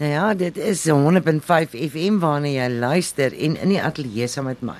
Nou ja, dit is 105 FM waarna jy luister en in die ateljee saam met my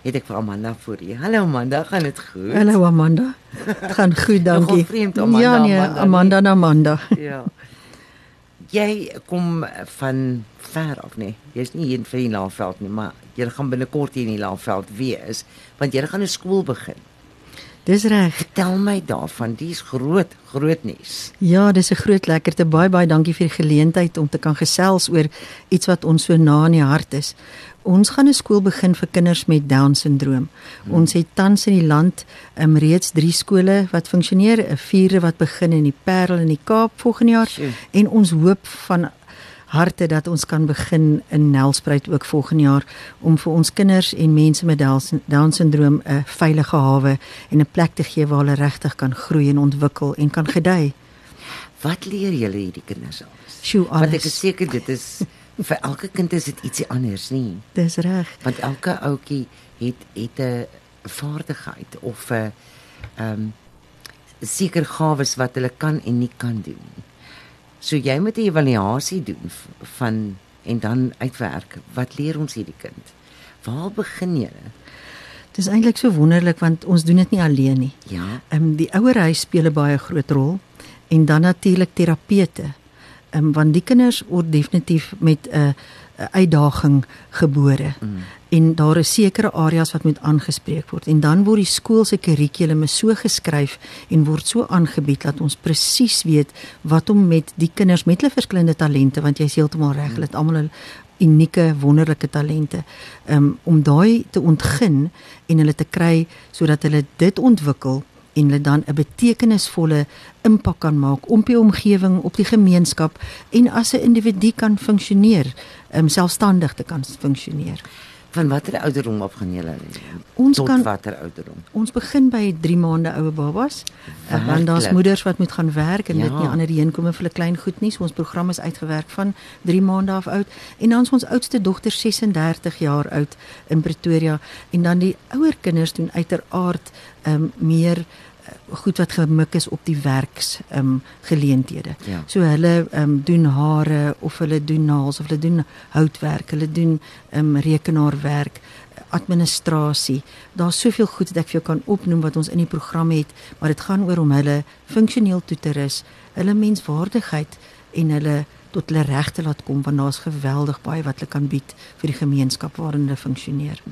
het ek vir Amanda voor hier. Hallo Amanda, gaan dit goed? Hallo Amanda. Dit gaan goed, dankie. Nogal vreemd Amanda. Ja, nee, Amanda, Amanda en Amanda. Ja. Jy kom van ver af nee. Jy's nie hier in die Laagveld nie, maar jy gaan binnekort hier in die Laagveld wees want jy gaan 'n skool begin. Dis reg. Vertel my daarvan. Dis groot, groot nuus. Ja, dis 'n groot lekkerte. Baie baie dankie vir die geleentheid om te kan gesels oor iets wat ons so na in die hart is. Ons gaan 'n skool begin vir kinders met Down-sindroom. Hmm. Ons het tans in die land um, reeds 3 skole wat funksioneer, 'n vierde wat begin in die Parel in die Kaap volgende jaar Sjoe. en ons hoop van harte dat ons kan begin in Nelspruit ook volgende jaar om vir ons kinders en mense met Down-sindroom 'n veilige hawe en 'n plek te gee waar hulle regtig kan groei en ontwikkel en kan gedei. Wat leer julle hierdie kinders alles? Sjoe, Want ek alles. is seker dit is vir elke kind is dit ietsie anders, nie? Dis reg. Want elke ouetjie het het 'n vaardigheid of 'n ehm um, seker gawes wat hulle kan en nie kan doen nie. So jy moet 'n evaluasie doen van en dan uitwerk wat leer ons hierdie kind? Waar begin jy? Dis eintlik so wonderlik want ons doen dit nie alleen nie. Ja. Ehm um, die ouerhuis speel 'n baie groot rol en dan natuurlik terapeute. Ehm um, want die kinders word definitief met 'n uh, uitdaging gebore. Mm. En daar is sekere areas wat moet aangespreek word en dan word die skool se kurrikulum so geskryf en word so aangebied dat ons presies weet wat om met die kinders met hulle verskillende talente want jy's heeltemal reg, hulle het almal 'n unieke wonderlike talente um, om daai te ontgin en hulle te kry sodat hulle dit ontwikkel en hulle dan 'n betekenisvolle impak kan maak op die omgewing, op die gemeenskap en as 'n individu kan funksioneer, um, selfstandig te kan funksioneer. Van watter ouderdom af gaan julle? Ons Tot kan watter ouderdom? ons begin by 3 maande oue babas. Uh, want daar's moeders wat moet gaan werk en Ja. dit nie ander heenkome vir hulle klein goed nie. So ons program is uitgewerk van 3 maande af oud en dan is ons oudste dogter 36 jaar oud in Pretoria en dan die ouer kinders doen uiteraard um, meer goed wat gemik is op die werks um, geleenthede. Ja. So hulle um, doen hare of hulle doen naels of hulle doen houtwerk, hulle doen um, rekenaarwerk, administrasie. Daar's soveel goed wat ek vir jou kan opnoem wat ons in die program het, maar dit gaan oor om hulle funksioneel toe te rus, hulle menswaardigheid en hulle tot hulle reg te laat kom want daar's geweldig baie wat hulle kan bied vir die gemeenskap waarin hulle funksioneer.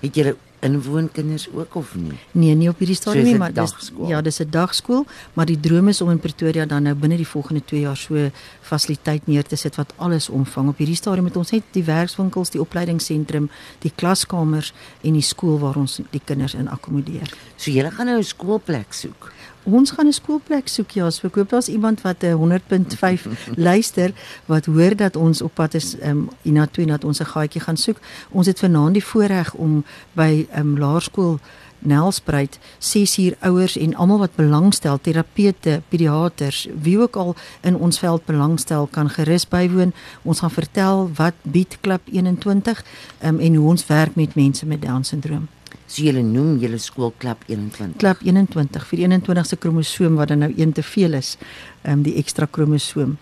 Het julle inwoonkinders ook of nie? Nee, nie op hierdie stadium nie, maar dis ja, dis 'n dagskool, maar die droom is om in Pretoria dan nou binne die volgende 2 jaar so fasiliteit neer te sit wat alles omvang. Op hierdie stadium het ons net die werkswinkels, die opleidingsentrum, die klaskamers en die skool waar ons die kinders in akkommodeer. So julle gaan nou 'n skoolplek soek. Ons gaan 'n skoolplek soek ja, so ek hoop daar's iemand wat 'n 100.5 luister wat hoor dat ons op pad is um, hiernatoe dat ons 'n gaatjie gaan soek. Ons het vanaand die voorreg om by um, laerskool Nelspruit 6 uur ouers en almal wat belangstel, terapeute, pediaters, wie ook al in ons veld belangstel kan gerus bywoon. Ons gaan vertel wat bied Klub 21 um, en hoe ons werk met mense met Down syndroom. So julle noem julle skoolklub 21. Klub 21 vir die 21ste kromosoom wat dan nou een te veel is, um, die ekstra kromosoom.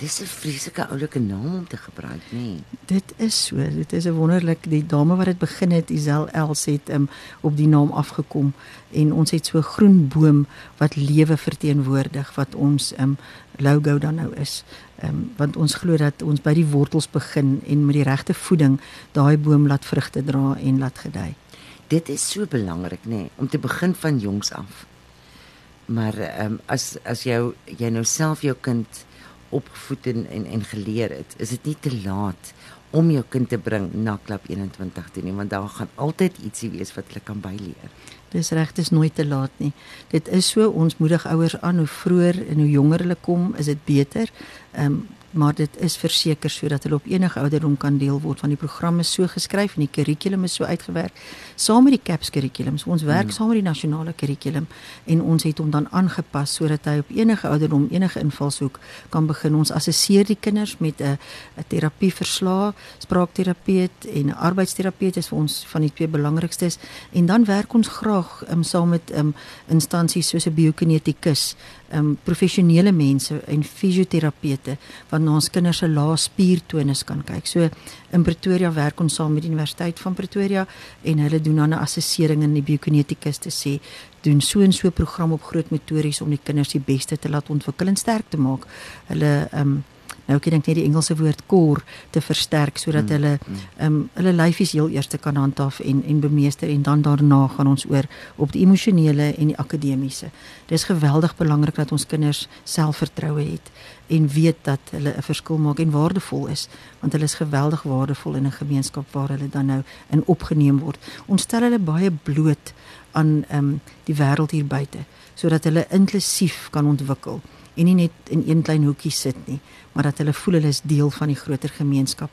Dis 'n vreeslike oulike naam om te gebruik, nê? Nee. Dit is so, dit is 'n wonderlik die dame wat dit begin het, Isel Els het um, op die naam afgekom en ons het so 'n groen boom wat lewe verteenwoordig wat ons um, logo dan nou is. Ehm um, want ons glo dat ons by die wortels begin en met die regte voeding daai boom laat vrugte dra en laat gedei. Dit is so belangrik, nê, nee, om te begin van jongs af. Maar ehm um, as as jou jy nou self jou kind opgevoed en en, en geleer het, is dit nie te laat om jou kind te bring na klub 21 toe nie, want daar gaan altyd ietsie wees wat hulle kan byleer. Dis reg, dit is nooit te laat nie. Dit is so ons moedig ouers aan hoe vroeër en hoe jonger hulle kom, is dit beter. Ehm um, maar dit is verseker sodat hulle op enige ouderdom kan deel word want die program is so geskryf en die kurrikulum is so uitgewerk saam met die CAPS kurrikulum. So ons werk Hmm. saam met die nasionale kurrikulum en ons het hom dan aangepas sodat hy op enige ouderdom enige invalshoek kan begin. Ons assesseer die kinders met 'n 'n terapieverslag spraakterapeut en 'n arbeidsterapeut is vir ons van die twee belangrikstes en dan werk ons graag um, saam met um, instansies soos 'n biokinetikus, um, professionele mense en fisioterapeute wat na ons kinders se lae spiertonus kan kyk. So in Pretoria werk ons saam met die Universiteit van Pretoria en hulle doen dan 'n assessering in die biokinetikus te sê doen so 'n so program op groot motories om die kinders die beste te laat ontwikkel en sterk te maak. Hulle ehm um, nou ek dink net die Engelse woord core te versterk sodat mm, hulle mm. ehm um, hulle lyfies heel eers kan handhaaf en en bemeester en dan daarna gaan ons oor op die emosionele en die akademiese. Dit is geweldig belangrik dat ons kinders selfvertroue het en weet dat hulle 'n verskil maak en waardevol is want hulle is geweldig waardevol in 'n gemeenskap waar hulle dan nou in opgeneem word. Ons stel hulle baie bloot aan ehm um, die wêreld hier buite sodat hulle inklusief kan ontwikkel en nie net in een klein hoekie sit nie, maar dat hulle voel hulle is deel van die groter gemeenskap.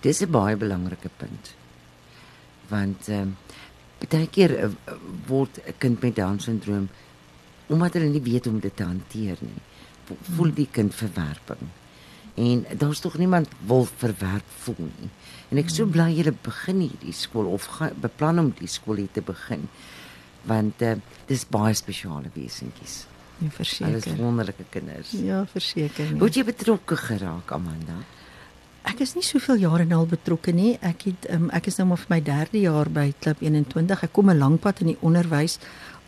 Dis 'n baie belangrike punt. Want ehm um, baie keer uh, word 'n kind met down syndroom omdat hulle nie weet hoe om dit te hanteer nie, voel die kind verwerping. En daar's tog niemand wil verwerp voel nie. En ek so bly julle begin hierdie skool of ga, beplan om die skool hier te begin. Want uh, dis baie spesiale wesentjies. Ja, verseker. Alles wonderlike kinders. Ja, verseker. Nee. Hoe het jy betrokke geraak, Amanda? Ek is nie soveel jare nou al betrokke nie. Ek het um, ek is nou maar vir my 3de jaar by Klub 21. Ek kom 'n lang pad in die onderwys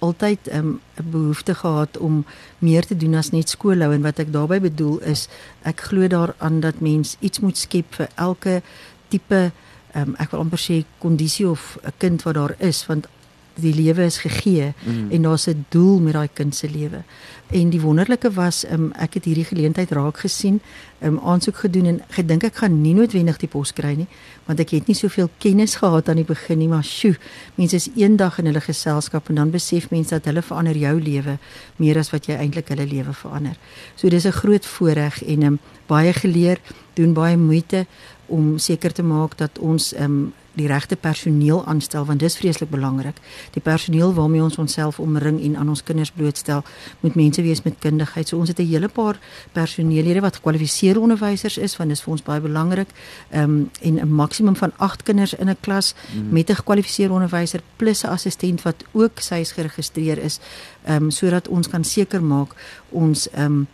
altyd ehm, 'n um, behoefte gehad om meer te doen as net skoolhou en wat ek daarbey bedoel is ek glo daaraan dat mens iets moet skep vir elke tipe um, ek wil amper sê kondisie of 'n kind wat daar is want die lewe is gegee mm. en daar's 'n doel met daai kind se lewe. En die wonderlike was um, ek het hierdie geleentheid raak gesien, um, aansoek gedoen en gedink ek gaan nie noodwendig die pos kry nie, want ek het nie soveel kennis gehad aan die begin nie, maar sjoe, mense is eendag in hulle geselskap en dan besef mense dat hulle verander jou lewe meer as wat jy eintlik hulle lewe verander. So dis 'n groot voorreg en um, baie geleer, doen baie moeite om seker te maak dat ons um, die regte personeel aanstel want dis vreeslik belangrik. Die personeel waarmee ons onsself omring en aan ons kinders blootstel, moet mense wees met kundigheid. So ons het 'n hele paar personeellede wat gekwalifiseerde onderwysers is want dis vir ons baie belangrik. Ehm um, en 'n maksimum van 8 kinders in 'n klas mm. met 'n gekwalifiseerde onderwyser plus 'n assistent wat ook sy's geregistreer is, ehm um, sodat ons kan seker maak ons ehm um,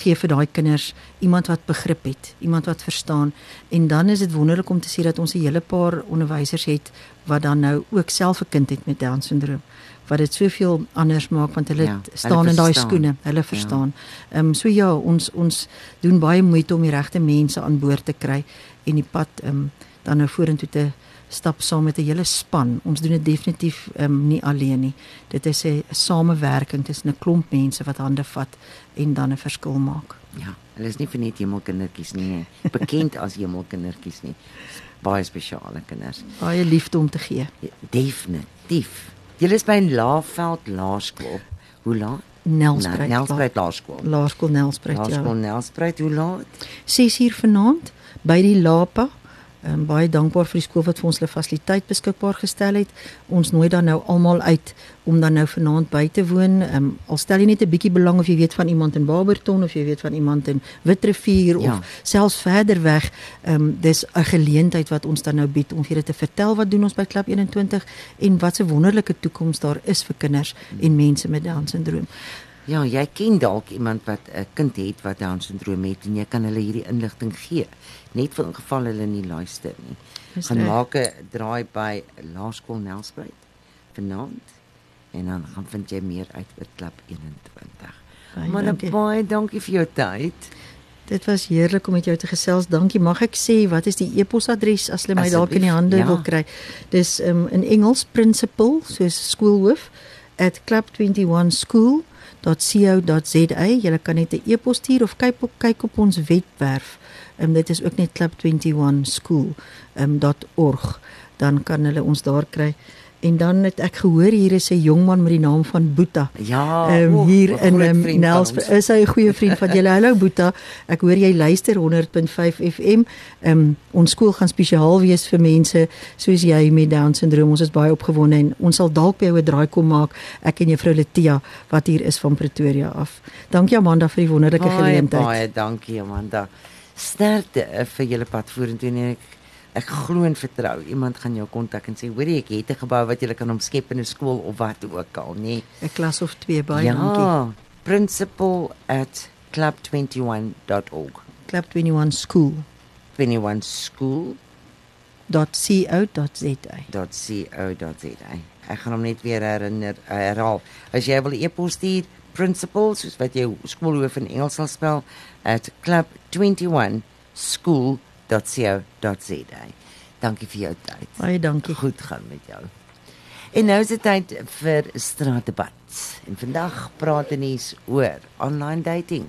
gee vir daai kinders iemand wat begrip het, iemand wat verstaan. En dan is dit wonderlik om te sien dat ons 'n hele paar onderwysers het wat dan nou ook self 'n kind het met Down syndroom wat dit soveel anders maak want hulle ja, staan hulle in daai skoene, hulle ja. verstaan. Ehm ja. um, so ja, ons ons doen baie moeite om die regte mense aan boord te kry en die pad ehm um, dan nou vorentoe te stap saam met 'n hele span. Ons doen dit definitief um, nie alleen nie. Dit is 'n samewerking tussen 'n klomp mense wat hande vat en dan 'n verskil maak. Ja, hulle is nie vir net hemelkindertjies nie, nie. bekend as hemelkindertjies nie. Baie spesiale kinders. Baie liefde om te gee. Ja, definitief. Julle is by Laagveld Laerskool. Hoe laat? Nelspruit. Nelspruit Laerskool. Laerskool Nelspruit. Laerskool ja. Nelspruit. Hoe laat? 6uur vanaand by die Lapa um, baie dankbaar vir die skool wat vir ons hulle fasiliteit beskikbaar gestel het. Ons nooi dan nou almal uit om dan nou vanaand by te woon. Um, al stel jy net 'n bietjie belang of jy weet van iemand in Barberton of jy weet van iemand in Witrifuur ja. of selfs verder weg. Ehm um, dis 'n geleentheid wat ons dan nou bied om vir julle te vertel wat doen ons by Klub 21 en wat 'n wonderlike toekoms daar is vir kinders en mense met Down syndroom. Ja, jy ken dalk iemand wat 'n kind het wat Down syndroom het en jy kan hulle hierdie inligting gee net vir 'n geval hulle nie luister nie. Gaan maak 'n draai by Laerskool Nelspruit vanaand en dan gaan vind jy meer uit oor klub 21. Baie maar dankie. baie dankie vir jou tyd. Dit was heerlik om met jou te gesels. Dankie. Mag ek sê wat is die e-posadres as hulle my dalk in die hande ja. wil kry? Dis um, in Engels principal soos skoolhoof at club21school.co.za. Jy kan net 'n e-pos stuur of kyk op kyk op ons webwerf. Um, dit is ook net club21school.org um, dan kan hulle ons daar kry en dan het ek gehoor hier is 'n jong man met die naam van Boeta. Ja, um, hier oh, in um, Nels is hy 'n goeie vriend van julle. Hallo Boeta. Ek hoor jy luister 100.5 FM. Um, ons skool gaan spesiaal wees vir mense soos jy met Down syndroom. Ons is baie opgewonde en ons sal dalk by jou 'n draai kom maak. Ek en juffrou Letia wat hier is van Pretoria af. Dankie Amanda vir die wonderlike geleentheid. Baie dankie Amanda sterkte uh, vir julle pad vorentoe en ek ek glo en vertrou iemand gaan jou kontak en sê hoorie ek het 'n gebou wat jy kan omskep in 'n skool of wat ook al nê. 'n Klas of 2 baie ja, dankie. Principal at club21.org. Club 21 School 21 school .co.za. .co.za. Ek gaan hom net weer herinner herhaal. As jy wil e-pos stuur principal soos wat jy skoolhoof in Engels sal spel at club21school.co.za. Dankie vir jou tyd. Baie dankie. Goed gaan met jou. En nou is dit tyd vir straatdebat. En vandag praat ons oor online dating.